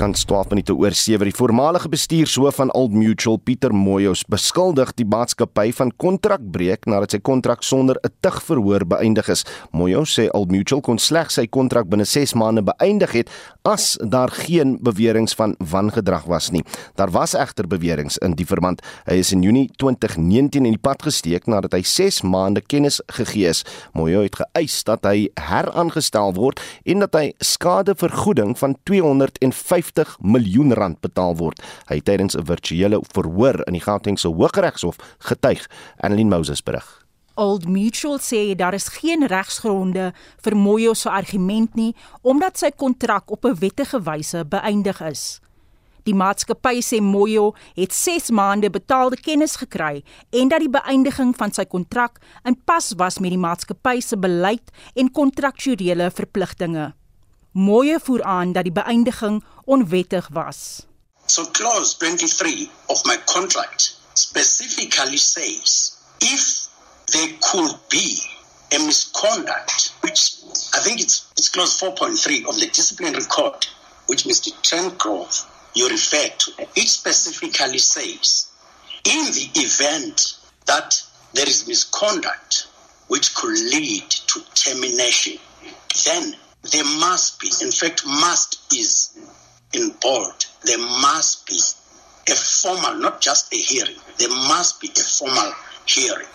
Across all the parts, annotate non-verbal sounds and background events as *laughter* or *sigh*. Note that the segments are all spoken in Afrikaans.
Bykans 12 minute oor 7 die voormalige bestuurshoof van Old Mutual Pieter Moyos beskuldig die maatskappy van kontrakbreek nadat sy kontrak sonder 'n tug verhoor beëindig is. Moyos sê Old Mutual kon slegs sy kontrak binne 6 maande beëindig het as daar geen beweringe van wangedrag was nie. Daar was egter beweringe in die verband. Hy is in Junie 2019 in die pad gesteek nadat hy 6 maande kennis gegee is. Moyos het geëis dat hy heraangestel word en dat hy skadevergoeding van 250 miljoen rand betaal word. Hy het tydens 'n virtuele verhoor in die Gautengse Hooggeregshof getuig. Annelien Moses berig. Old Mutual sê daar is geen regsgronde vir Moyo se argument nie omdat sy kontrak op 'n wettige wyse beëindig is. Die maatskappy sê Moyo het 6 maande betaalde kennis gekry en dat die beëindiging van sy kontrak in pas was met die maatskappy se beleid en kontraktuele verpligtinge. Moyo voer aan dat die beëindiging onwettig was. So clause 23 of my contract specifically says if there could be a misconduct which I think it's it's clause 4.3 of the disciplinary code which Mr. Trengrove you referred to it specifically says in the event that there is misconduct which could lead to termination then there must be, in fact, must is in bold. There must be a formal, not just a hearing. There must be a formal hearing.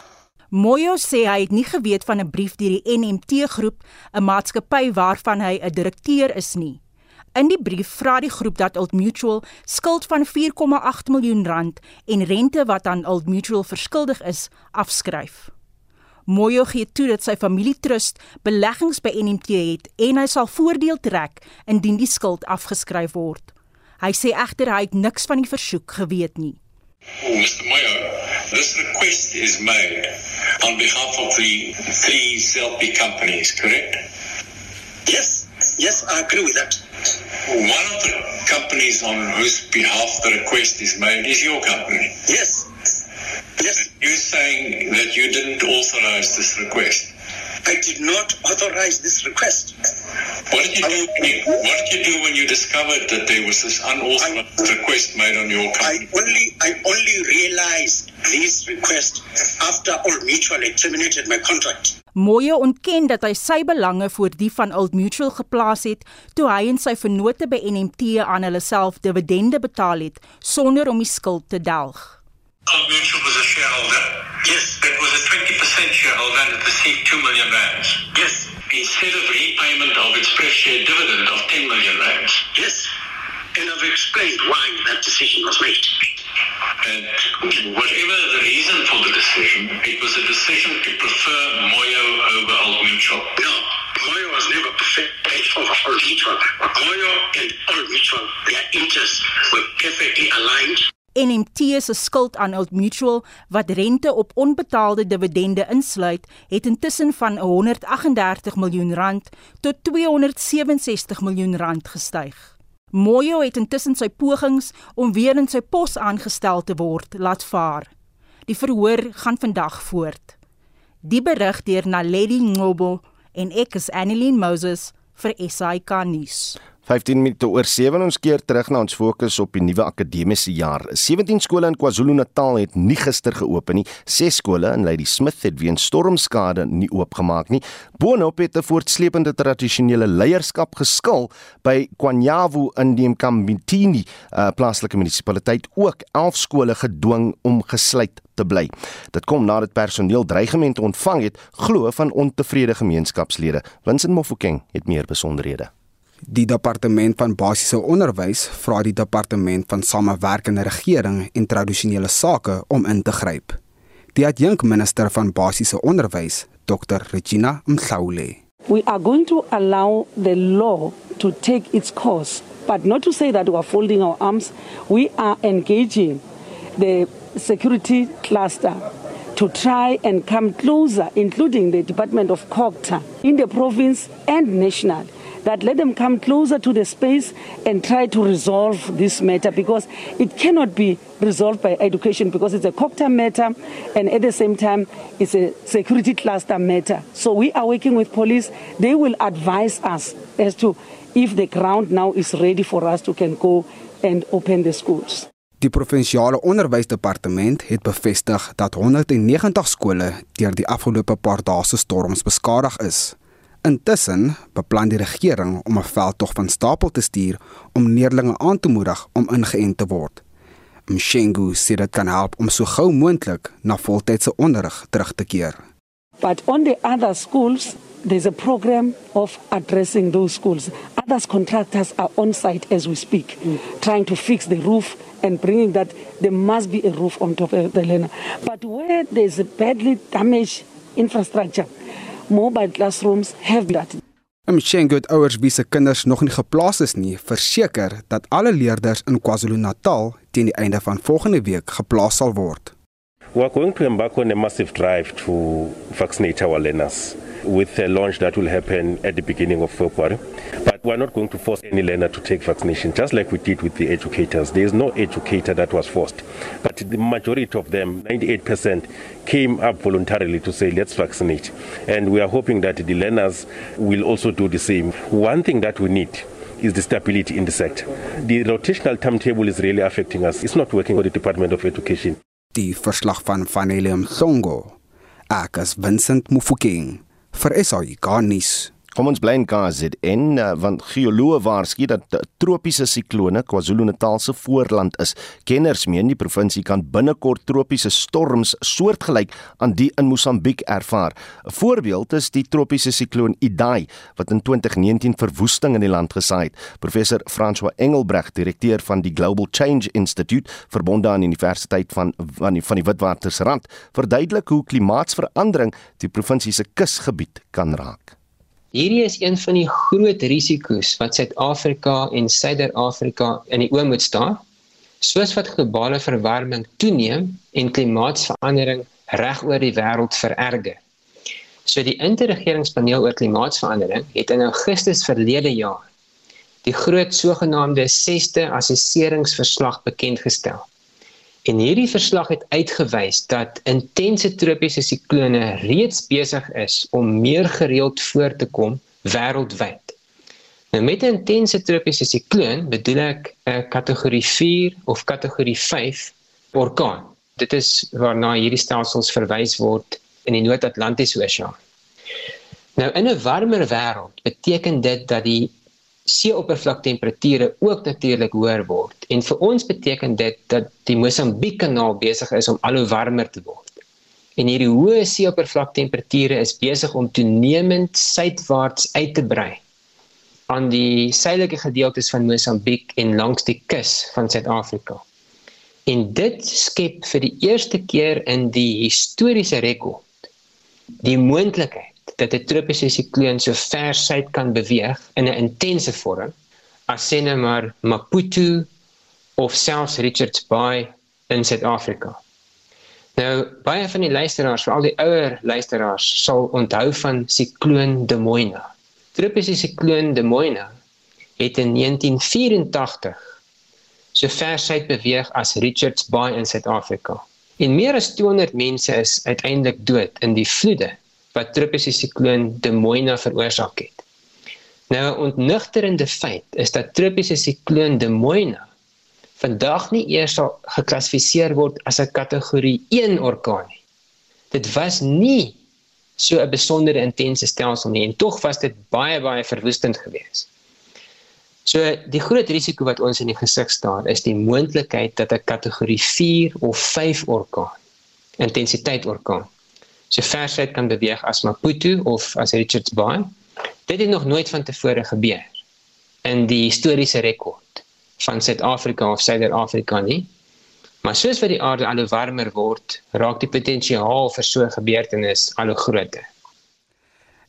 Moyo sê hy het nie geweet van 'n brief deur die NMT groep, 'n maatskappy waarvan hy 'n direkteur is nie. In die brief vra die groep dat Old Mutual skuld van 4,8 miljoen rand en rente wat aan Old Mutual verskuldig is, afskryf. Moyo gee toe dat sy familietrust beleggings by NMT het en hy sal voordeel trek indien die skuld afgeskryf word. Hy sê egter hy het niks van die versoek geweet nie. Oh, Mr. Moyo, this request is made on behalf of the three selfie companies, correct? Yes, yes, I agree with that. One of the companies on whose behalf the request is made is your company. Yes, yes. You're saying that you didn't authorize this request. I did not authorize this request. What did you do? When you, what did you do when you discovered that there was this unauthorized request made on your I company? only, I only realized this request after Old Mutual had terminated my contract. Moyo ontken dat hy sy belange voor die van Old Mutual geplaas het toe hy en sy vennote by NMT aan hulle self dividende betaal het sonder om die skuld te delg. Old Mutual was a shareholder. Yes, It was a 20% shareholder and it received 2 million rands. yes, Instead of repayment of its pref share dividend of 10 million rands. yes. And I've explained why that decision was made. And whatever the reason for the decision, it was a decision to prefer Moyo over Old Mutual. No, Moyo was never preferred over Old Mutual. Moyo and Old Mutual, their interests were perfectly aligned. NMT se skuld aan Old Mutual wat rente op onbetaalde dividende insluit, het intussen van 138 miljoen rand tot 267 miljoen rand gestyg. Moyo het intussen sy pogings om weer in sy pos aangestel te word laat vaar. Die verhoor gaan vandag voort. Die berig deur Naledi Ngobo en ek is Annelien Moses vir SAK nuus. 15 minute oor 7 ons keer terug na ons fokus op die nuwe akademiese jaar. 17 skole in KwaZulu-Natal het nie gister geopen nie. 6 skole in Lady Smith het weens stormskade nie oopgemaak nie. Boonop het 'n voortsleepende tradisionele leierskap geskil by Kwanyavu in die Mkambitini uh, plaaslike munisipaliteit ook 11 skole gedwing om gesluit te bly. Dit kom nadat personeel dreigemente ontvang het glo van ontevrede gemeenskapslede. Winsin Mofokeng het meer besonderhede. Die departement van basiese onderwys vra die departement van samewerkende regering en tradisionele sake om in te gryp. Die adjunkminister van basiese onderwys, Dr Regina Mhlaule. We are going to allow the law to take its course, but not to say that we are folding our arms. We are engaging the security cluster to try and come closer, including the Department of COGTA in the province and national, that let them come closer to the space and try to resolve this matter because it cannot be resolved by education because it's a COGTA matter and at the same time it's a security cluster matter. So we are working with police. They will advise us as to if the ground now is ready for us to can go and open the schools. Die provinsiale onderwysdepartement het bevestig dat 190 skole deur die afgelope paar dae se storms beskadig is. Intussen beplan die regering om 'n veldtog van stapel te stuur om leerders aan te moedig om ingeënt te word. Mshengu sê dit kan help om so gou moontlik na voltydse onderrig terug te keer. But on the other schools, there's a program of addressing those schools. Others contractors are on site as we speak, trying to fix the roof and bringing that there must be a roof on top of the learner. But where there's a badly damaged infrastructure, mobile classrooms have that. Om Shengut ouers wie se kinders nog nie geplaas is nie, verseker dat alle leerders in KwaZulu-Natal teen die einde van volgende week geplaas sal word. We are going to embark on a massive drive to vaccinate our learners with a launch that will happen at the beginning of February. But we're not going to force any learner to take vaccination, just like we did with the educators. There is no educator that was forced. But the majority of them, 98%, came up voluntarily to say, let's vaccinate. And we are hoping that the learners will also do the same. One thing that we need is the stability in the sector. The rotational timetable is really affecting us. It's not working for the Department of Education. Die verslag van Vanelium Songo. Ek is Vincent Mufokeng vir SAIK nuus. Kom ons bly in KZN uh, want geoloë waarsku dat tropiese siklone KwaZulu-Natal se voorland is. Kenners meen die provinsie kan binnekort tropiese storms soortgelyk aan die in Mosambiek ervaar. 'n Voorbeeld is die tropiese sikloon Idai wat in 2019 verwoesting in die land gesaai het. Professor François Engelbreg, direkteur van die Global Change Institute verbonde aan die Universiteit van van die, van die Witwatersrand, verduidelik hoe klimaatsverandering die provinsie se kusgebied kan raak. Hierdie is een van die groot risiko's wat Suid-Afrika en Suider-Afrika in die oë moet staan. Soos wat globale verwarming toeneem en klimaatsverandering reg oor die wêreld vererger. So die interregeringspaneel oor klimaatsverandering het in Augustus verlede jaar die groot sogenaamde 6de assesseringsverslag bekend gestel. En hierdie verslag het uitgewys dat intense tropiese siklone reeds besig is om meer gereeld voor te kom wêreldwyd. Nou met 'n intense tropiese sikloon bedoel ek 'n kategorie 4 of kategorie 5 orkaan. Dit is waarna hierdie stelsels verwys word in die Noord-Atlantiese Oseaan. Nou in 'n warmer wêreld beteken dit dat die seeoppervlaktemperature ook natuurlik hoër word. En vir ons beteken dit dat die Mosambiek-kanaal besig is om al hoe warmer te word. En hierdie hoë seeoppervlaktemperature is besig om toenemend suidwaarts uit te brei aan die suidelike gedeeltes van Mosambiek en langs die kus van Suid-Afrika. En dit skep vir die eerste keer in die historiese rekord die moontlikheid dat 'n tropiese sikloon so ver suid kan beweeg in 'n intense vorm as sien nou maar Maputo of selfs Richards Bay in Suid-Afrika. Nou baie van die luisteraars, veral die ouer luisteraars, sal onthou van sikloon De Moina. Tropiese sikloon De Moina het in 1984 so ver suid beweeg as Richards Bay in Suid-Afrika. En meer as 200 mense is uiteindelik dood in die vloede wat tropiese sikloon De Moina veroorsaak het. Nou 'n ontnugterende feit is dat tropiese sikloon De Moina vandag nie eers sal geklassifiseer word as 'n kategorie 1 orkaan nie. Dit was nie so 'n besondere intense stelsel nie en tog was dit baie baie verwoestend geweest. So die groot risiko wat ons in die gesig staar is die moontlikheid dat 'n kategorie 4 of 5 orkaan intensiteit orkaan so ver suid kan beweeg as Maputo of as Richards Bay. Dit het nog nooit van tevore gebeur in die historiese rekord van Suid-Afrika of Suider-Afrika nie. Maar soos wat die aarde al hoe warmer word, raak die potensiaal vir so 'n gebeurtenis al hoe groter.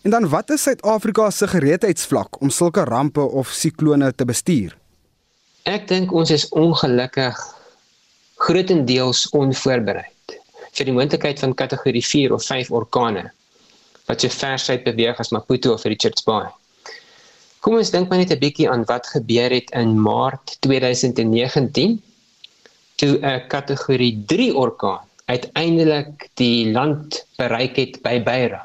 En dan wat is Suid-Afrika se gereedheidsvlak om sulke rampe of siklone te bestuur? Ek dink ons is ongelukkig grootendeels onvoorbereid vir die moontlikheid van kategorie 4 of 5 orkane wat so ver suid beweeg as Maputo of Richards Bay. Kom ons dink maar net 'n bietjie aan wat gebeur het in Maart 2019 toe 'n kategorie 3 orkaan uiteindelik die land bereik het by Beira.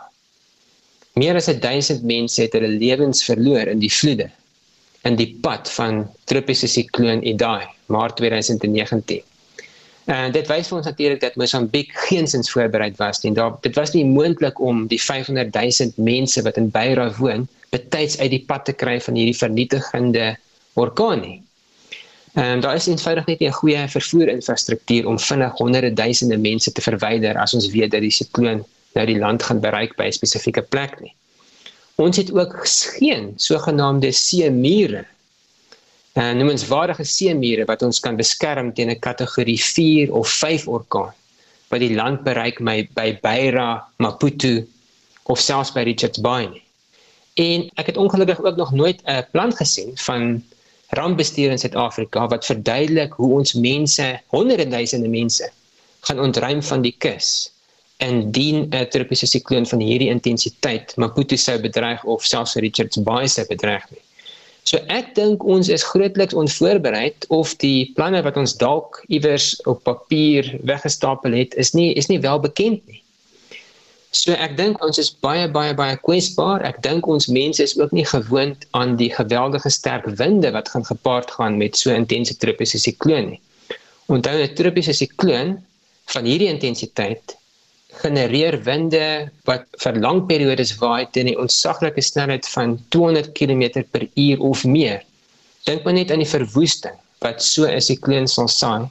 Meer as 1000 mense het hulle lewens verloor in die vloede. in die pad van tropiese sikloon Idai Maart 2019. En dit wys vir ons natuurlik dat Mosambiek geensins voorbereid was nie. Daar dit was nie moontlik om die 500 000 mense wat in Beira woon betyds uit die pad te kry van hierdie vernietigende orkaan nie. En daar is eenvoudig net nie 'n goeie vervoerinfrastruktuur om vinnig honderde duisende mense te verwyder as ons weet dat die sikloon nou die land gaan bereik by 'n spesifieke plek nie. Ons het ook geen sogenaamde seemure en noemenswaardige seemure wat ons kan beskerm teen 'n kategorie 4 of 5 orkaan wat die land bereik my by Beira, Maputo of selfs by Richards Bay. Nie. En ek het ongelukkig ook nog nooit 'n plan gesien van rampbestuur in Suid-Afrika wat verduidelik hoe ons mense, honderde duisende mense gaan ontruim van die kus indien 'n tropiese sikloon van hierdie intensiteit Maputo sou bedreig of selfs Richards Bay sou bedreig nie. So ek dink ons is grootliks onvoorbereid of die planne wat ons dalk iewers op papier weggestapel het is nie is nie wel bekend nie. So ek dink ons is baie baie baie kwesbaar. Ek dink ons mense is ook nie gewoond aan die geweldige sterk winde wat gaan gepaard gaan met so intense tropiese sikloon nie. Onthou 'n tropiese sikloon van hierdie intensiteit genereer winde wat vir lang periodes waai teen 'n onsaglike snelheid van 200 km per uur of meer. Dink maar net aan die verwoesting wat so 'n sikloon sal saai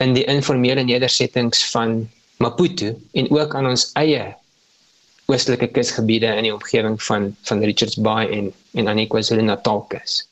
in die informele nedersettings van Maputo en ook aan ons eie oostelike kusgebiede in die omgewing van van Richards Bay en en aan die KwaZulu-Natal kus.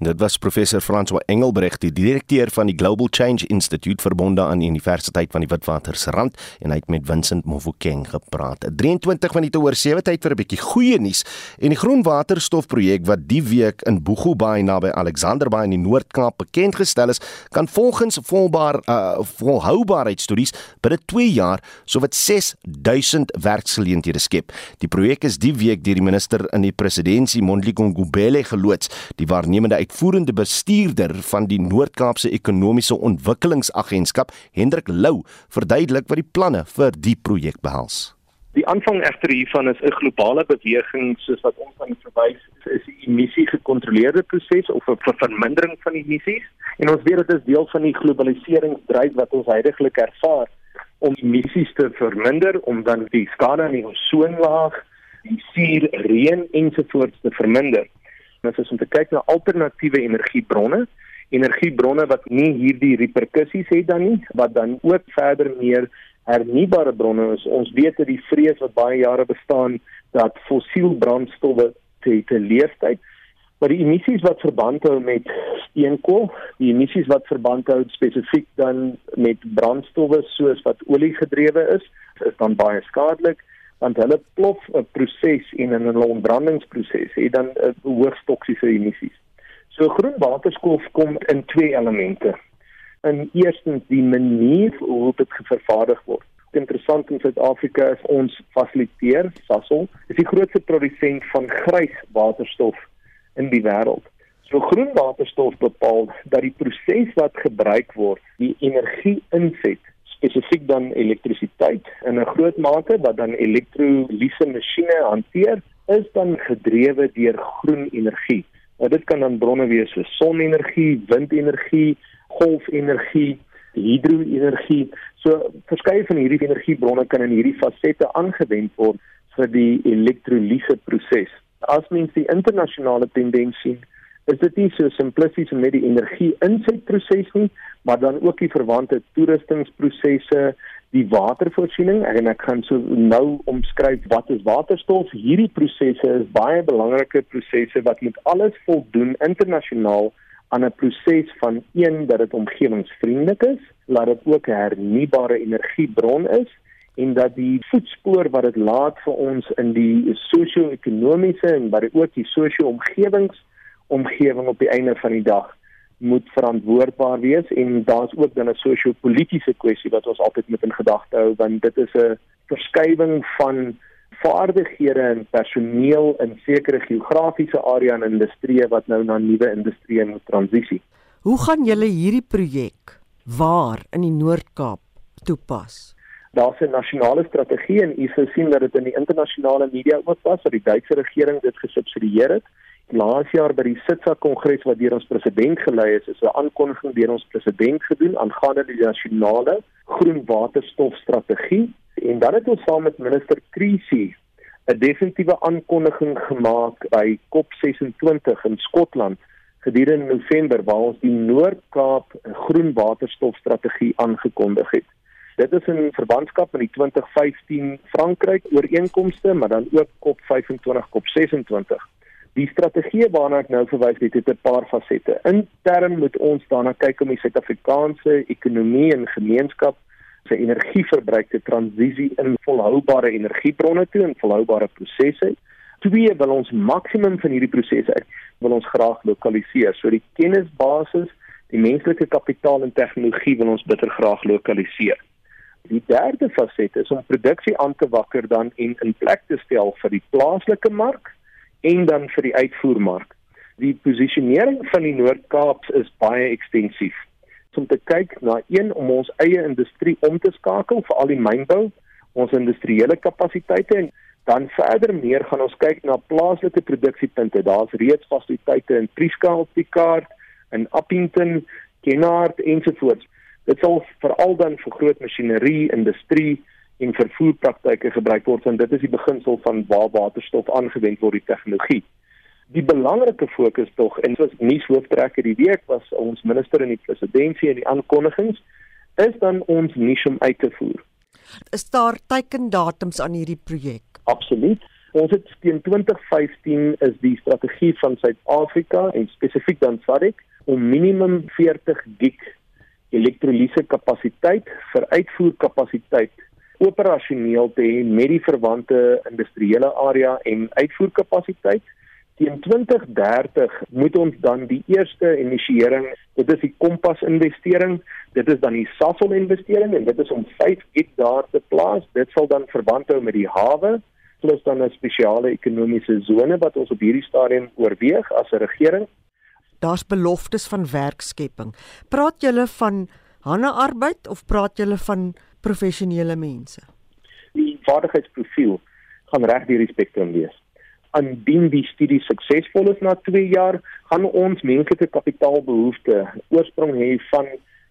Dit was professor François Engelbrecht, die direkteur van die Global Change Institute verbonde aan die Universiteit van die Witwatersrand en hy het met Vincent Mofokeng gepraat. 23 minute oor 7 tyd vir 'n bietjie goeie nuus. En die groenwaterstofprojek wat die week in Boego Bay naby Alexander Bay in die Noord-Kaap bekend gestel is, kan volgens volbaar uh, volhoubaarheidstudies binne 2 jaar sowat 6000 werksgeleenthede skep. Die projek is die week deur die minister in die presidentskap Mondli Ngubele geloods. Die waarnemende uitvoerende bestuurder van die Noord-Kaapse Ekonomiese Ontwikkelingsagentskap, Hendrik Lou, verduidelik wat die planne vir die projek behels. Die aanvang egter hiervan is 'n globale beweging soos wat ons aan verwys is 'n emissie gekontroleerde proses of 'n vermindering van emissies en ons weet dit is deel van die globaliseringsdryf wat ons heidaglik ervaar om emissies te verminder om dan die skade aan die ozonlaag, die suur, reën ensovoorts te verminder. Dit is om te kyk na alternatiewe energiebronne, energiebronne wat nie hierdie reperkusies het dan nie, wat dan ook verder meer hernubare bronne is. Ons weet dat die vrees wat baie jare bestaan dat fossiel brandstowwe te te leeftyd maar die emissies wat verband hou met steenkool, die emissies wat verband hou spesifiek dan met brandstowwe soos wat olie gedrewe is, is dan baie skadelik want hulle plof 'n proses en in 'n ontbrandingsproses het dan 'n hoogs toksiese emissies. So groen waterstof kom in twee elemente. In eerstens die manier hoe dit vervaardig word. Interessant in Suid-Afrika is ons fasiliteer Sasol, is die grootste produsent van grys waterstof in die wêreld. So groen waterstof bepaal dat die proses wat gebruik word, die energie inset spesifiek dan elektrisiteit in 'n groot mate wat dan elektrolise masjiene hanteer is dan gedrewe deur groen energie. Nou dit kan dan bronne wees soos sonenergie, windenergie, golfenergie, hidroenergie. So verskeie van hierdie energiebronne kan in hierdie fasette aangewend word vir die elektrolise proses. As mens die internasionale tendens sien, is dit nie so simplisties met die energie insetproses nie, maar dan ook die verwante toerustingsprosesse, die watervoorsiening en ek kan so nou omskryf wat is waterstof. Hierdie prosesse is baie belangrike prosesse wat moet alles voldoen internasionaal aan 'n proses van een dat dit omgewingsvriendelik is, laat dit ook 'n hernubare energiebron is en dat die voetspoor wat dit laat vir ons in die sosio-ekonomiese en wat ook die sosio-omgewings omgewing op die einde van die dag moet verantwoordbaar wees en daar's ook dan 'n sosio-politiese kwessie wat ons altyd moet in gedagte hou want dit is 'n verskywing van vaardighede en personeel in sekere geografiese area en industrie wat nou na nuwe industrie moet transisie. Hoe gaan julle hierdie projek waar in die Noord-Kaap toepas? Daar's 'n nasionale strategie en u sal sien dat dit in die internasionale media ook was dat die Duitse regering dit gesubsidieer het Laas jaar by die SITSA kongres wat deur ons president gelei is, is 'n aankondiging deur ons president gedoen aangaande die nasionale groen waterstofstrategie en dan het ons saam met minister Creasy 'n definitiewe aankondiging gemaak by COP26 in Skotland gedurende November waar ons die Noord-Kaap groen waterstofstrategie aangekondig het. Dit is in verbandskap met die 2015 Frankryk ooreenkomste, maar dan ook COP25, COP26. Die strategie waarna ek nou verwys het, het 'n paar fasette. Intern moet ons daarna kyk om die Suid-Afrikaanse ekonomie en gemeenskap se energieverbruik te transisie in volhoubare energiebronne toe en volhoubare prosesse. Twee wil ons maksimum van hierdie prosesse wil ons graag lokaliseer. So die kennisbasis, die menslike kapitaal en tegnologie wil ons bitter graag lokaliseer. Die derde faset is om produksie aan te wakker dan en in plek te stel vir die plaaslike mark en dan vir die uitvoermark. Die posisionering van die Noord-Kaap is baie ekstensief. Om te kyk na een om ons eie industrie om te skakel vir al die mynbou, ons industriële kapasiteite en dan verder meer gaan ons kyk na plaaslike produksiepunte. Daar's reeds fasiliteite in Prieska op die kaart, in Appington, Kenhardt ensovoorts. Dit sal veral dan vir groot masjinerie, industrie en vervoerpraktyke gebruik word want dit is die beginsel van waar waterstof aangewend word die tegnologie. Die belangrike fokus tog en soos nuushooftrekker die week was ons minister in die presidentskap en die aankondigings is dan ons nuus om uit te voer. Is daar teikendatums aan hierdie projek? Absoluut. Ons het teen 2015 is die strategie van Suid-Afrika en spesifiek dan SADC om minimum 40 gig elektrolise kapasiteit vir uitvoerkapasiteit operasioneel te hê met die verwante industriële area en uitvoerkapasiteit. Teen 2030 moet ons dan die eerste inisiering, dit is die Kompas investering, dit is dan die Sasol investering en dit is om 5 hektaar te plaas. Dit sal dan verband hou met die hawe plus dan 'n spesiale ekonomiese sone wat ons op hierdie stadium oorweeg as 'n regering. Daar's beloftes van werkskepping. Praat julle van hande arbeid of praat julle van professionele mense? Die vaardigheidsprofiel gaan reg deur die spektrum wees. Indien die studie suksesvol is na 2 jaar, gaan ons menslike kapitaalbehoefte oorsprong hê van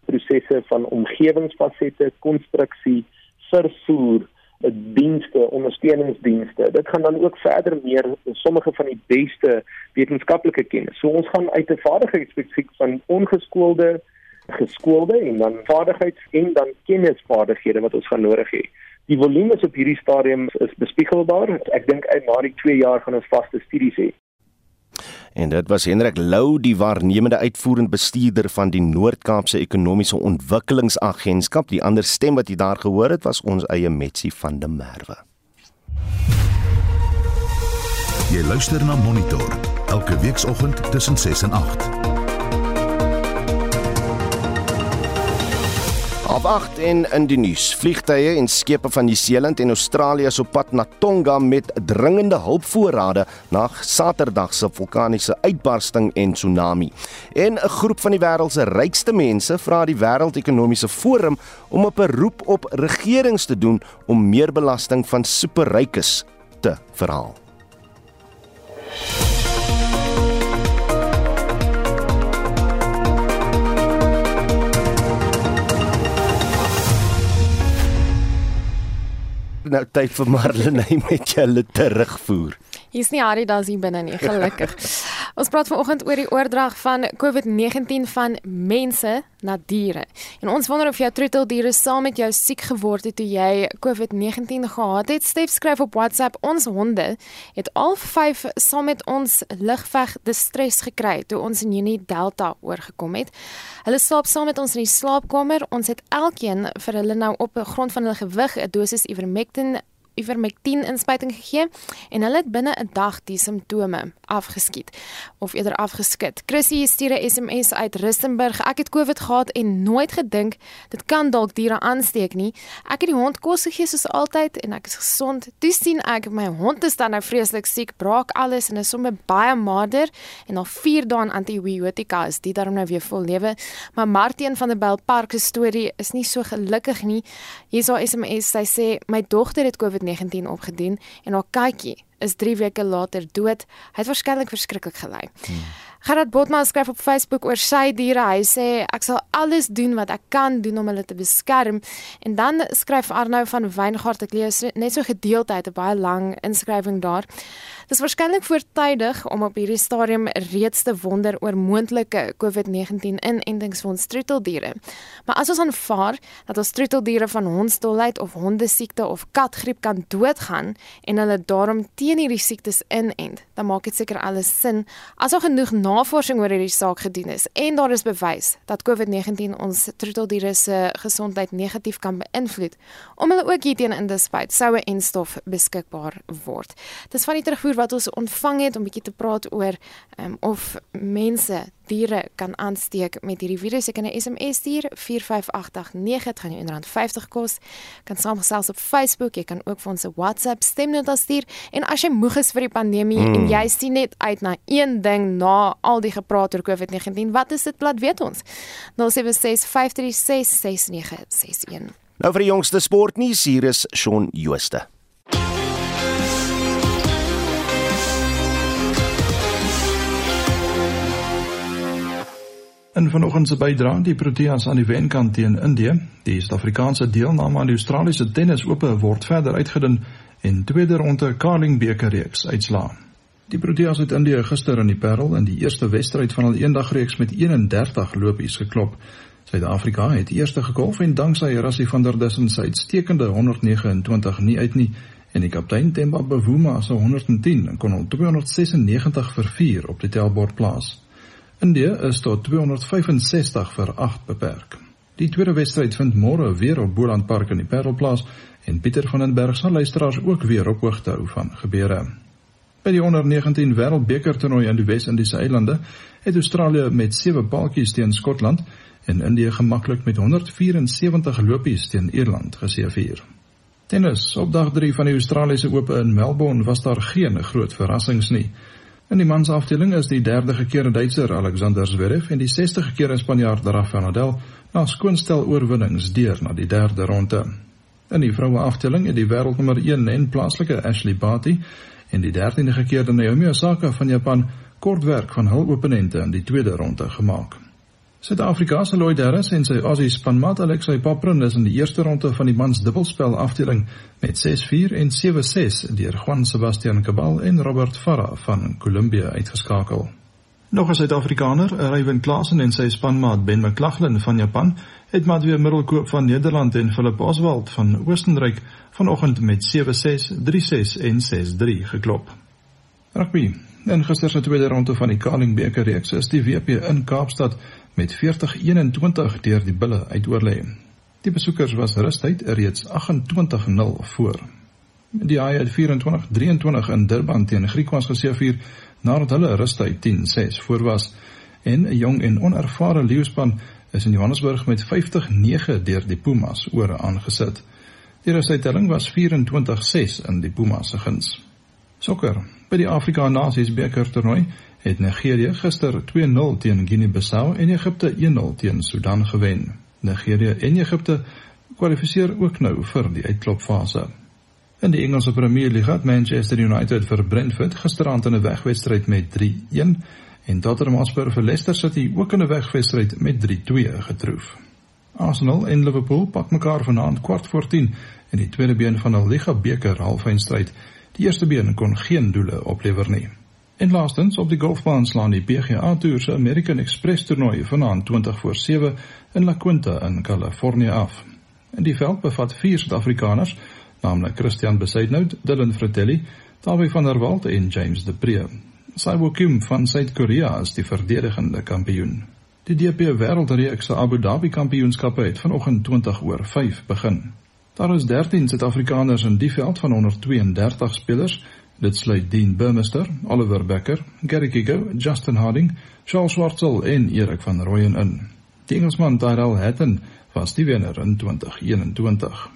prosesse van omgewingsfasette, konstruksie, vervoer, dienste, ondersteuningsdienste. Dit gaan dan ook verder meer sommige van die beste wetenskaplike kennis. So ons gaan uit 'n vaardigheidsspesifiek van ongeskoolde geskoolde en dan vaardigheids en dan kennisvaardighede wat ons gaan nodig hê. Die volume op hierdie stadium is bespiegelbaar. Ek dink uit na die 2 jaar gaan ons vaste studies hê. En dit was Hendrik Lou, die waarnemende uitvoerende bestuurder van die Noord-Kaapse Ekonomiese Ontwikkelingsagentskap. Die ander stem wat jy daar gehoor het, was ons eie Metsi van der Merwe. Jy luister na Monitor elke weekoggend tussen 6 en 8. Op 8 en in die nuus. Vliegtye en skepe van Nieu-Seeland en Australië is op pad na Tonga met dringende hulpvoorrade na Saterdag se vulkaniese uitbarsting en tsunami. En 'n groep van die wêreld se rykste mense vra die Wêreldekonomiese Forum om 'n beroep op regerings te doen om meer belasting van superrykes te verhaal. Nou tyd vir Marlene *laughs* met julle terugvoer. Hier's nie Harry daar's hier binne nie, gelukkig. *laughs* Ons praat vanoggend oor die oordrag van COVID-19 van mense na diere. En ons wonder of jou troeteldiere saam met jou siek geword het toe jy COVID-19 gehad het. Stef skryf op WhatsApp: "Ons honde het al 5 saam met ons ligveg distress gekry toe ons in Junie Delta oorgekom het. Hulle slaap saam met ons in die slaapkamer. Ons het elkeen vir hulle nou op grond van hulle gewig 'n dosis Ivermectin ivermectin inspuiting gegee en hulle het binne 'n dag die simptome afgeskiet of eerder afgeskit. Chrissy stuur 'n SMS uit Rustenburg. Ek het COVID gehad en nooit gedink dit kan dalk diere aansteek nie. Ek het die hond kos gegee soos altyd en ek is gesond. Toe sien ek my hond is dan nou vreeslik siek, braak alles en is sommer baie mader en al 4 dae aan antibiotika is dit daarom nou weer vol lewe. Maar Martin van der Bell Park se storie is nie so gelukkig nie. Hier is haar SMS. Sy sê my dogter het COVID 19 opgedoen en haar katjie is 3 weke later dood. Hy het waarskynlik verskriklik gely. Hmm. Gerard Botma skryf op Facebook oor sy diere. Hy sê ek sal alles doen wat ek kan doen om hulle te beskerm. En dan skryf Arnou van Wyngaard ek lees net so gedeelte uit 'n baie lang inskrywing daar. Dis waarskynlik voortydig om op hierdie stadium reeds te wonder oor moontlike COVID-19 inentings vir ons troeteldiere. Maar as ons aanvaar dat ons troeteldiere van hondsdolheid of hondesiekte of katgriep kan doodgaan en hulle daarom teen hierdie siektes inent, dan maak dit seker alles sin. As ons genoeg navorsing oor hierdie saak gedoen is en daar is bewys dat COVID-19 ons troeteldiere se gesondheid negatief kan beïnvloed, om hulle ook hierteen in te spuit, sou 'n enstof beskikbaar word. Dis van die terugvoer wat ons ontvang het om bietjie te praat oor um, of mense diere kan aansteek met hierdie virus. Jy kan 'n SMS stuur 45889 dit gaan jou R1.50 kos. Kan saamgesels op Facebook, jy kan ook vir ons 'n WhatsApp stemnota stuur en as jy moeg is vir die pandemie mm. en jy sien net uit na een ding na al die gepraat oor COVID-19, wat is dit? Laat weet ons. 0765366961. Nou vir die jongste sportnuus, hier is Shaun Jooste. In vanoggend se bydrae die Proteas aan die wenkant teen Indië, die Suid-Afrikaanse deelname aan die Australiese tennis ope word verder uitgedun en tweede ronde Carling beker reeks uitslaa. Die Proteas het Indië gister in die Parel in die eerste wedstryd van hul eendagreeks met 31 lopies geklop. Suid-Afrika het eerste gekolf en danksy Rassie van der Dussen se uitstekende 129 nie uit nie en die kaptein Themba Bavuma se 110 kon hom 296 vir 4 op die tellbord plaas. Indië is tot 265 vir 8 beperk. Die tweede wedstryd vind môre weer op Boland Park in die Parelplaas en Pieter van den Berg sal luisteraars ook weer op hoogte hou van gebeure. By die onder 19 Wêreldbeker toernooi in die Wes-Indiese eilande het Australië met 7 paaltjies teen Skotland en Indië gemaklik met 174 lopies teen Ierland geseëvier. Tennis op dag 3 van die Australiese Ope in Melbourne was daar geen groot verrassings nie. In die mansafdeling is die derde gekeerde Duitser Alexander Zverev en die 60 gekeerde Spanjaard Rafael Nadal na skoonstel oorwinnings deur na die derde ronde. In die vroueafdeling het die wêreldnommer 1 en plaaslike Ashley Barty en die 13de gekeerde Naomi Osaka van Japan kort werk van hul opponente in die tweede ronde gemaak. Suid-Afrika se Lloyd Harris en sy Aussie spanmaat Alexei Paprun is in die eerste ronde van die mans dubbelspel afdeling met 6-4 en 7-6 deur Juan Sebastian Cabal en Robert Farah van Colombia uitgeskakel. Nog 'n Suid-Afrikaner, Ryan Klaasen en sy spanmaat Ben McLaughlin van Japan het maar weer middelkoop van Nederland en Philip Oswald van Oostenryk vanoggend met 7-6, 3-6 en 6-3 geklop. Rugby. In gister se tweede ronde van die Carling beker reeks is die WP in Kaapstad met 40-21 deur die Bulle uitoorlê. Die besoekers was rustyd reeds 28-0 voor. Die Haie het 24-23 in Durban teen Griekwas geseëvier nadat hulle rustyd 10-6 voor was en 'n jong en onervare leeuspan is in Johannesburg met 50-9 deur die Pumas oor aangesit. Die rustydtelling was 24-6 in die Pumas se guns. Sokker. By die Afrika Nasies beker toernooi het Nigerië gister 2-0 teen Guinea-Bissau en Egipte 1-0 teen Sudan gewen. Nigerië en Egipte kwalifiseer ook nou vir die uitklopfase. In die Engelse Premier League het Manchester United vir Brentford gisteraand in 'n wegwedstryd met 3-1 en Tottenham Hotspur vir Leicester City ook in 'n wegwedstryd met 3-2 getroof. Arsenal en Liverpool pak mekaar vanaand kwart voor 10 in die tweede been van 'n Liga beker halfeindstryd. Die eerste been kon geen doele oplewer nie. En laastens op die golfbaan slaan die PGA Tour se American Express toernooi vanaand 20 voor 7 in La Quinta in Kalifornië af. En die veld bevat vier Suid-Afrikaners, naamlik Christian Besaidnout, Dylan Fratelli, Dawie van der Walt en James De Pre. Saibo Kim van Suid-Korea is die verdedigende kampioen. Die DP Wêreldreeks se Abu Dhabi Kampioenskappe het vanoggend 20 oor 5 begin. Daar is 13 Suid-Afrikaners in die veld van 132 spelers Dit sluit Dean Burmester, Oliver Becker, Gary Gigo, Justin Harding, Charles Schwartzel en Erik van Rooyen in. Die Engelsman Tyrell Hatton was die wenner in 2021.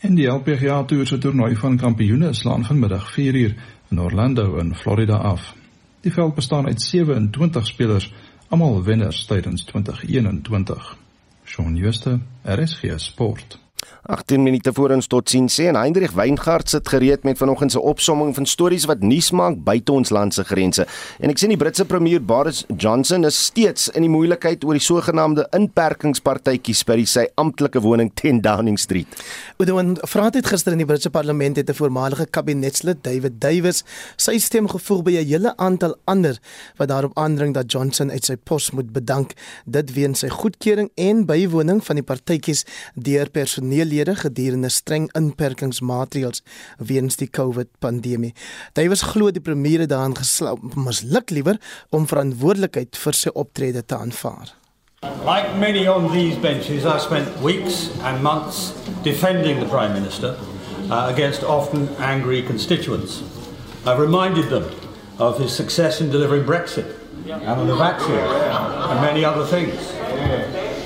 En die LPGA Tour se toernooi van kampioene slaan vanmiddag 4uur in Orlando in Florida af. Die veld bestaan uit 27 spelers, almal wenners tydens 2021. Shaun Schuster, RSG Sport. 18 minute voor ons tot sien sê en Hendrik Weingart sit gereed met vanoggend se opsomming van stories wat nuus maak buite ons land se grense. En ek sien die Britse premier Boris Johnson is steeds in die moeilikheid oor die sogenaamde inperkingspartytjies by sy amptelike woning 10 Downing Street. Oudouin vraat het gister in die Britse parlement het 'n voormalige kabinetslid David Davis sy stem gevoeg by 'n hele aantal ander wat daarop aandring dat Johnson uit sy pos moet bedank dit weens sy goedkeuring en bywoning van die partytjies deur personeel lede gedurende streng inperkingsmaatreëls weens die COVID-pandemie. Davies glo die premier het daaraan geslaap, misluk liewer om verantwoordelikheid vir sy optrede te aanvaar. Like many on these benches, I spent weeks and months defending the Prime Minister uh, against often angry constituents. I reminded them of his success in delivering Brexit and on the vaccine and many other things.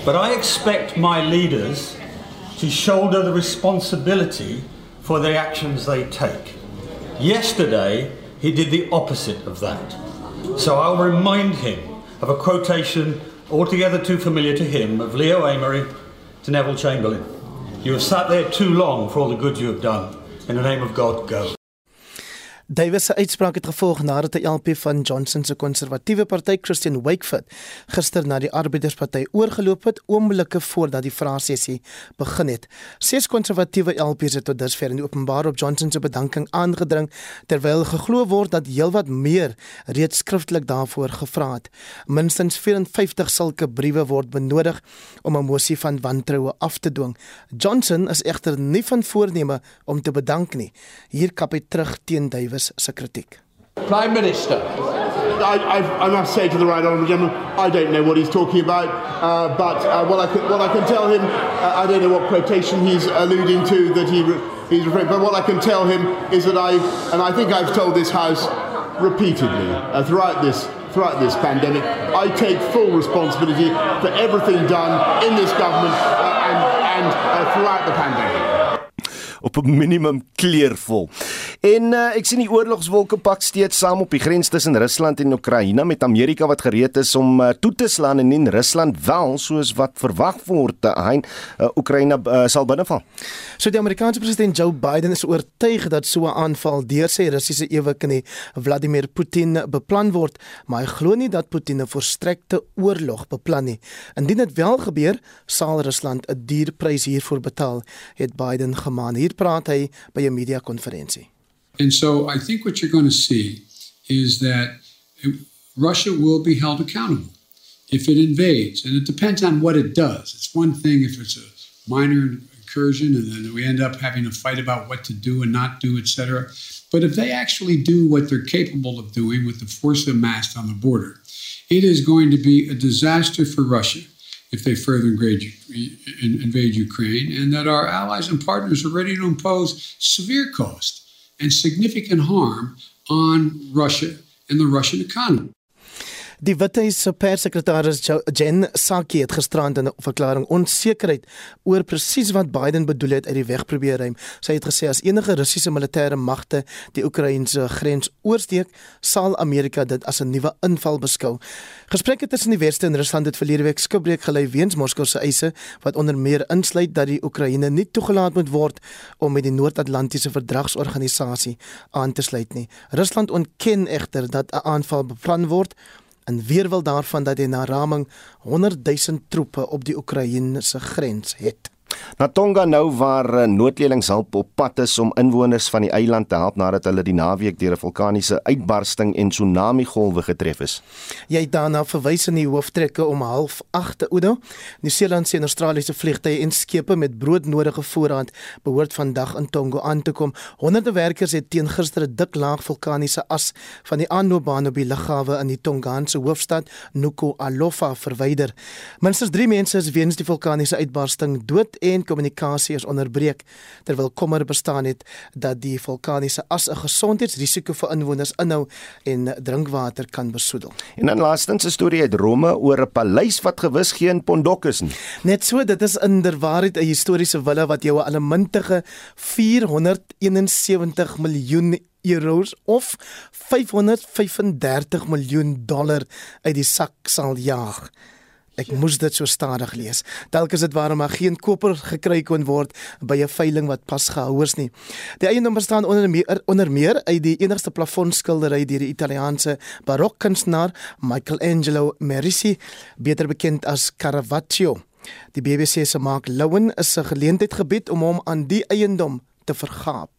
But I expect my leaders to shoulder the responsibility for the actions they take. Yesterday, he did the opposite of that. So I'll remind him of a quotation altogether too familiar to him of Leo Amory to Neville Chamberlain. You have sat there too long for all the good you have done. In the name of God, go. Davis se uitspraak het gevolg nadat die LP van Johnson se konservatiewe party Christian Wakeford gister na die Arbeidersparty oorgeloop het oomblikke voordat die vraesessie begin het. Ses konservatiewe LPs het tot dusver in die openbaar op Johnson se bedanking aangedring terwyl geglo word dat heelwat meer reeds skriftelik daarvoor gevra het. Minstens 54 sulke briewe word benodig om 'n mosie van wantroue af te dwing. Johnson is egter nie van voorneme om te bedank nie. Hier kap hy terug teen Davis Davis se kritiek. Prime Minister. I, I, I, must say to the right honourable gentleman, I don't know what he's talking about, uh, but uh, what, I can, what I can tell him, uh, I don't know what quotation he's alluding to that he re- he's referring, but what I can tell him is that I, and I think I've told this House repeatedly uh, throughout this throughout this pandemic, I take full responsibility for everything done in this government uh, and, and uh, throughout the pandemic. op 'n minimum kleurvol. En uh, ek sien die oorlogswolke pak steeds saam op die grens tussen Rusland en Oekraïne met Amerika wat gereed is om uh, toe te slaan en in Rusland wel soos wat verwag word te uh, Oekraïne uh, sal binneval. So die Amerikaanse president Joe Biden is oortuig dat so 'n aanval deur sy Russiese eweknie Vladimir Putin beplan word, maar hy glo nie dat Putin 'n volstrekte oorlog beplan nie. Indien dit wel gebeur, sal Rusland 'n duur prys hiervoor betaal, het Biden gemaan. Hier praat hy by 'n media konferensie. And so I think what you're going to see is that Russia will be held accountable if it invades. And it depends on what it does. It's one thing if it's a minor incursion and then we end up having a fight about what to do and not do, etc. But if they actually do what they're capable of doing with the force amassed on the border, it is going to be a disaster for Russia if they further invade, invade Ukraine, and that our allies and partners are ready to impose severe cost and significant harm on Russia and the Russian economy. Die Withuis se perssekretaris Jen Psaki het gisterand in 'n verklaring onsekerheid oor presies wat Biden bedoel het uit die weg probeer ruim. Sy het gesê as enige Russiese militêre magte die Oekraïense grens oorsteek, sal Amerika dit as 'n nuwe inval beskou. Gesprekke tussen die Weste en Rusland het verlede week skibreek gelei weens Moskou se eise wat onder meer insluit dat die Oekraïne nie toegelaat moet word om met die Noord-Atlantiese Verdragsorganisasie aan te sluit nie. Rusland ontken egter dat 'n aanval beplan word in weerwil daarvan dat hy na raming 100 000 troepe op die Oekraïense grens het. Na Tonga nou waar eh, noodleningshulp op pad is om inwoners van die eiland te help nadat hulle die naweek deur 'n vulkaniese uitbarsting en tsunami golwe getref is. Jy het daarna verwys in die hooftrekke om 08:30 Oudo. Nieu-Seelandse en Australiese vliegtye en skepe met broodnodige voorraad behoort vandag in Tonga aan te kom. Honderde werkers het teen gister 'n dik laag vulkaniese as van die aanloopbaan op die lughawe in die Tongaanse hoofstad Nuku-Alofa verwyder. Minstens 3 mense is weens die vulkaniese uitbarsting dood en kommunikasie is onderbreek terwyl kommer bestaan het dat die vulkaniese as 'n gesondheidsrisiko vir inwoners inhou en drinkwater kan besoedel. En dan laastens 'n storie uit Rome oor 'n paleis wat gewis geen pondok is nie. Net so, dit is inderwaarheid 'n historiese villa wat jou 'n allemintige 471 miljoen euros of 535 miljoen dollar uit die sak sal jaag. Ek moes dit so stadig lees. Is dit waarom daar geen koper gekry kon word by 'n veiling wat pas gehou is nie. Die eiendom bestaan onder meer onder meer uit die enigste plafonskildery deur die Italiaanse barokkunstenaar Michelangelo Merisi, beter bekend as Caravaggio. Die BBC se Mark Lowen is 'n geleentheid gebied om hom aan die eiendom te vergaap.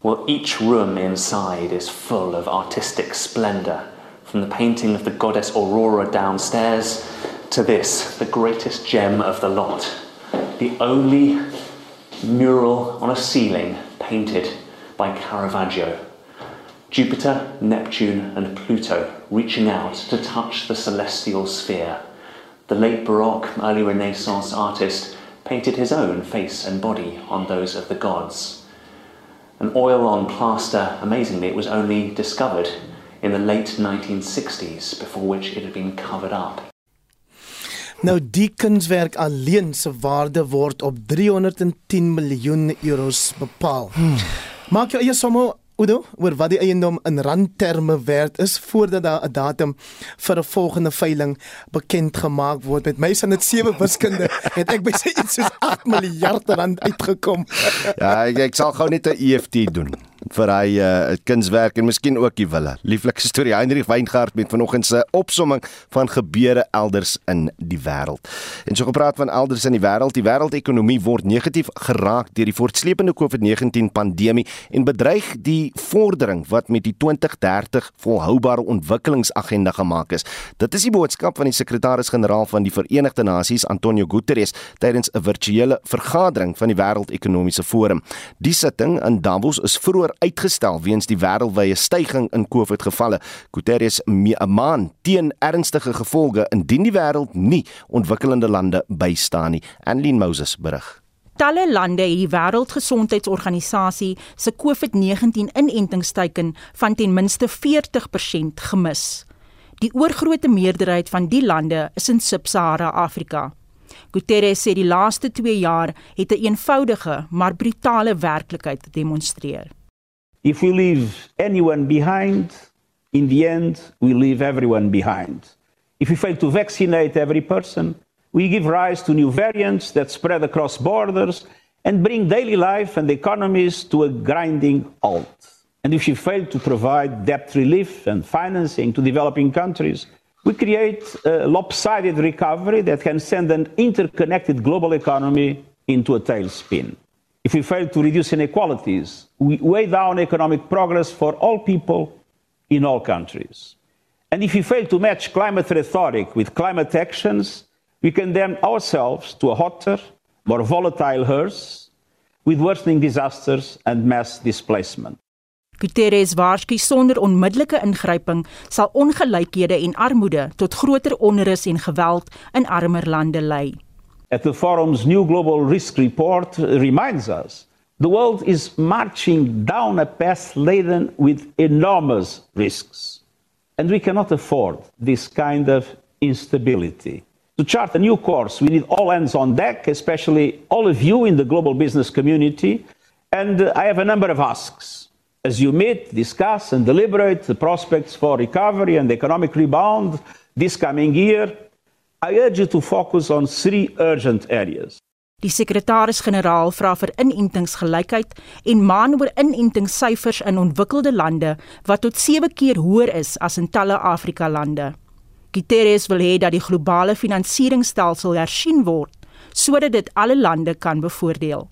Well, each room inside is full of artistic splendor, from the painting of the goddess Aurora downstairs to this, the greatest gem of the lot, the only mural on a ceiling painted by Caravaggio. Jupiter, Neptune, and Pluto reaching out to touch the celestial sphere. The late Baroque, early Renaissance artist painted his own face and body on those of the gods. An oil on plaster, amazingly, it was only discovered in the late 1960s, before which it had been covered up. Nou die kunswerk alleen se waarde word op 310 miljoen euros bepaal. Hmm. Maak jou eie somme Udo, oor wat die eiendom in randterme werd is voordat daar 'n datum vir 'n volgende veiling bekend gemaak word. Met my sin dit sewe wiskunde het ek by sy iets soos 8 miljard rand uitgekom. ja, ek, ek sal gou net 'n EFT doen vir hy uh, kunswerk en miskien ook die wille. Lieflike storie Heinrich Weingart met vanoggend se opsomming van gebeure elders in die wêreld. En so gepraat van elders in die wêreld, die wêreldekonomie word negatief geraak deur die voortsleepende COVID-19 pandemie en bedreig die vordering wat met die 2030 volhoubare ontwikkelingsagenda gemaak is. Dit is die boodskap van die sekretaris-generaal van die Verenigde Nasies, Antonio Guterres, tydens 'n virtuele vergadering van die Wêreldekonomiese Forum. Die sitting in Davos is vroeër uitgestel weens die wêreldwye stygings in COVID-gevalle. Guterres maan teen ernstige gevolge indien die wêreld nie ontwikkelende lande bystaan nie. Anlene Moses berig. Talle lande het die Wêreldgesondheidsorganisasie se COVID-19 inentingsteiken van ten minste 40% gemis. Die oorgrootste meerderheid van die lande is in Sub-Sahara Afrika. Guterres sê die laaste 2 jaar het 'n eenvoudige maar brutale werklikheid gedemonstreer. If we leave anyone behind, in the end, we leave everyone behind. If we fail to vaccinate every person, we give rise to new variants that spread across borders and bring daily life and economies to a grinding halt. And if we fail to provide debt relief and financing to developing countries, we create a lopsided recovery that can send an interconnected global economy into a tailspin. If we fail to reduce inequalities, we weigh down economic progress for all people in all countries. And if we fail to match climate rhetoric with climate actions, we condemn ourselves to a hotter, more volatile hearse with worsening disasters and mass displacement. Guterres waarsku sonder onmiddellike ingryping sal ongelykhede en armoede tot groter onrus en geweld in armer lande lei. At the forum's new global risk report reminds us the world is marching down a path laden with enormous risks. And we cannot afford this kind of instability. To chart a new course, we need all hands on deck, especially all of you in the global business community. And uh, I have a number of asks as you meet, discuss, and deliberate the prospects for recovery and economic rebound this coming year, I urge you to focus on three urgent areas. Die sekretaris-generaal vra vir inentingsgelykheid en maan oor inentingssyfers in ontwikkelde lande wat tot 7 keer hoër is as in talle Afrika lande. Guterres wil hê dat die globale finansieringsstelsel hersien word sodat dit alle lande kan bevoordeel.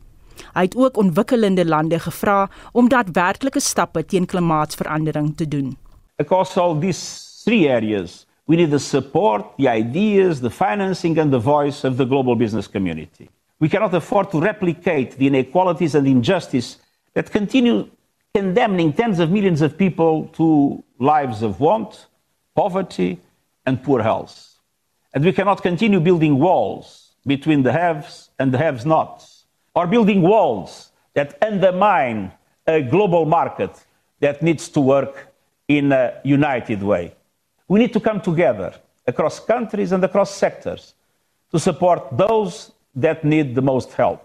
Hy het ook ontwikkelende lande gevra om daadwerklike stappe teen klimaatsverandering te doen. Across all these three areas, we need the support, the ideas, the financing and the voice of the global business community. We cannot afford to replicate the inequalities and injustice that continue condemning tens of millions of people to lives of want, poverty, and poor health. And we cannot continue building walls between the haves and the haves nots or building walls that undermine a global market that needs to work in a united way. We need to come together across countries and across sectors to support those that need the most help.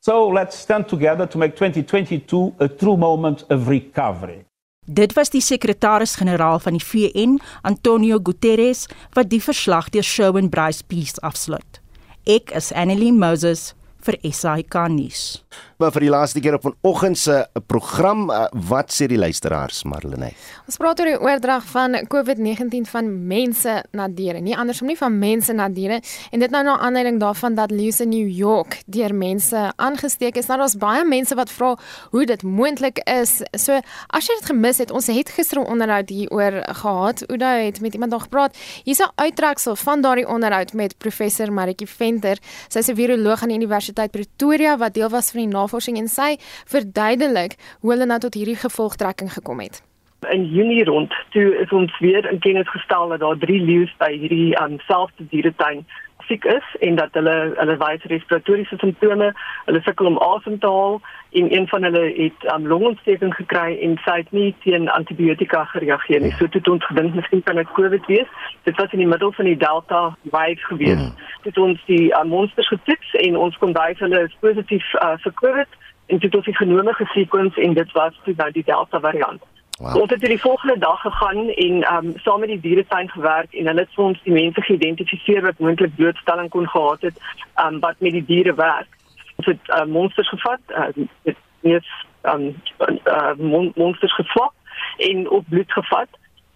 So let's stand together to make 2022 a true moment of recovery. Dit was die sekretaris-generaal van die VN, Antonio Guterres, wat die verslag deur Shawn Bryce Peace afsluit. Ek is Annelie Moses vir SAK nuus. Vir die laaste keer op 'n oggend se program, uh, wat sê die luisteraars, Marlene? Ons praat oor die oordrag van COVID-19 van mense na diere, nie andersom nie van mense na diere en dit nou na aanleiding daarvan dat Lewis in New York deur mense aangesteek is. Nou daar's baie mense wat vra hoe dit moontlik is. So as jy dit gemis het, ons het gister 'n onderhoud hieroor gehad. Ouda het met iemand daar gepraat. Hier's 'n uittreksel van daardie onderhoud met professor Maritjie Venter. Sy's 'n viroloog aan die Universiteit Pretoria wat deel was van die navorsing en sy verduidelik hoe hulle nou tot hierdie gevolgtrekking gekom het. In Junie rond toe is ons weer in kennis gestel dat daar 3 leeu's by hierdie um, selfde dieretuin siek is en dat hulle hulle wys respiratoriese simptome, hulle sukkel om asem te haal en een van hulle het um, longontsteking gekry en sy het nie teen antibiotika gereageer nie. So toe het ons gedink miskien kan dit COVID wees. Dit was in die middel van die Delta wave gewees. Mm. Dit ons die um, monsters getoets en ons kon wys hulle is positief uh, vir COVID en dit het die genome gesekwens en dit was toe nou die Delta variant. Wow. Ons het die volgende dag gegaan en ehm um, saam met die dieretuin gewerk en hulle het vir ons die mense geïdentifiseer wat moontlik blootstelling kon gehad het ehm um, wat met die diere werk. Ons het uh, monsters gevat, uh, het net ehm um, uh, monsters geswap en op bloed gevat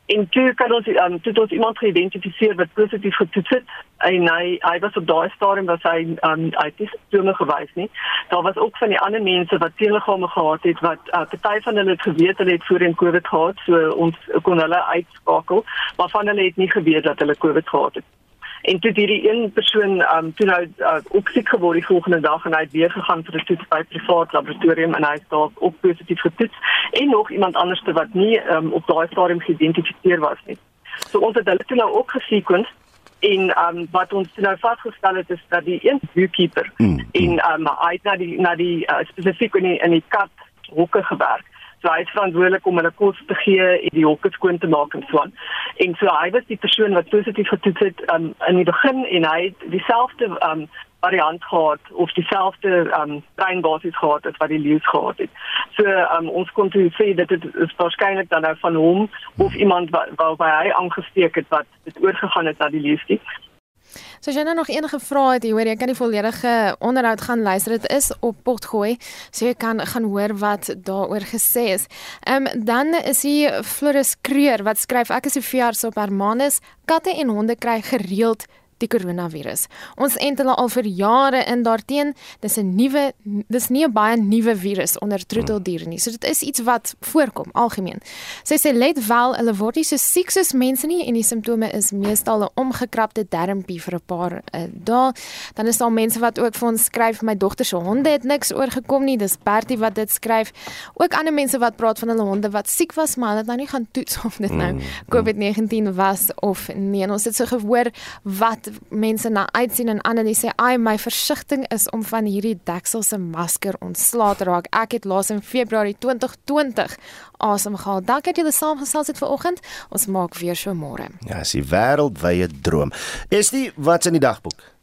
En toe kan ons um, toe ons iemand geïdentifiseer wat positief getoets het en hy hy was op daai stadium was hy um, hy het nie simptome gewys nie. Daar was ook van die ander mense wat teenliggame gehad het wat uh, party van hulle het geweet hulle het voorheen COVID gehad, so ons kon hulle uitskakel, maar van hulle het nie geweet dat hulle COVID gehad het en toe hierdie een persoon um toe nou uh, ook siek geword die volgende dag en hy het weer gegaan vir 'n toets by 'n privaat laboratorium en hy is daar ook positief getoets en nog iemand anders wat nie um, op daai stadium geïdentifiseer was nie. So ons het hulle toe nou ook gesequence en um, wat ons nou vasgestel het is dat die een beekeeper mm, mm. en um, hy het na die na die uh, spesifiek in die, in die kat hoeke gewerk Hy is verantwoordelik om hulle kos te gee en die hokke skoon te maak en so aan. En so hy was die persoon wat positief getoets het um, in die begin en hy het dieselfde um, variant gehad of dieselfde um, treinbasis gehad as wat die leeu gehad het. So um, ons kon toe sê dit is waarskynlik dan nou van hom of iemand wat waarby hy aangesteek het wat dit oorgegaan het na die leeu. So as jy nou nog enige vrae het, hoor jy kan die volledige onderhoud gaan luister. Dit is op Potgooi, so jy kan gaan hoor wat daaroor gesê is. Ehm um, dan is hier Floris Kreer wat skryf ek is 'n veearts op Hermanus. Katte en honde kry gereeld die koronavirus. Ons ent hulle al vir jare in daarteen. Dis 'n nuwe dis nie 'n baie nuwe virus onder troeteldiere nie. So dit is iets wat voorkom algemeen. Sy sê let wel, hulle word nie so siek soos mense nie en die simptome is meestal 'n omgekrapte darmpie vir 'n paar uh, dae. Dan is daar mense wat ook vir ons skryf my dogter se honde het niks oorgekom nie. Dis Bertie wat dit skryf. Ook ander mense wat praat van hulle honde wat siek was, maar hulle het nou nie gaan toets of dit nou mm, mm. COVID-19 was of nee. En ons het so gehoor wat mense na uitsien en Annelie sê ai my versigtiging is om van hierdie deksel se masker ontslae te raak. Ek het laas in Februarie 2020 asem gehaal. Dankie dat julle saamgesels het vanoggend. Ons maak weer so môre. Ja, dis die wêreldwye droom. Is dit wat's in die dagboek?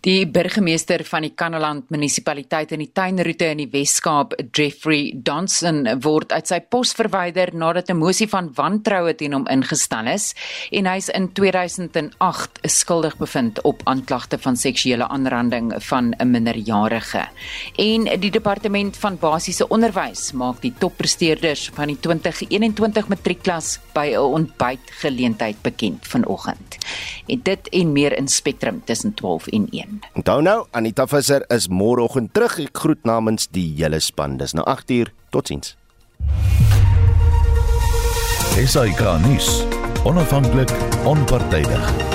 Die burgemeester van die Kannaland munisipaliteit in die tuinroete in die Wes-Kaap, Jeffrey Donson, word uit sy pos verwyder nadat 'n mosie van wantroue teen hom ingestel is en hy is in 2008 skuldig bevind op aanklagte van seksuele aanranding van 'n minderjarige. En die departement van basiese onderwys maak die toppresteerders van die 2021 matriekklas by 'n ontbytgeleentheid bekend vanoggend. En dit en meer in Spectrum tussen 12 en 1. Onthou nou, Anita Visser is môreoggend terug. Ek groet namens die hele span. Dis nou 8uur. Totsiens. Esai Kahnis. Onafhanklik, onpartydig.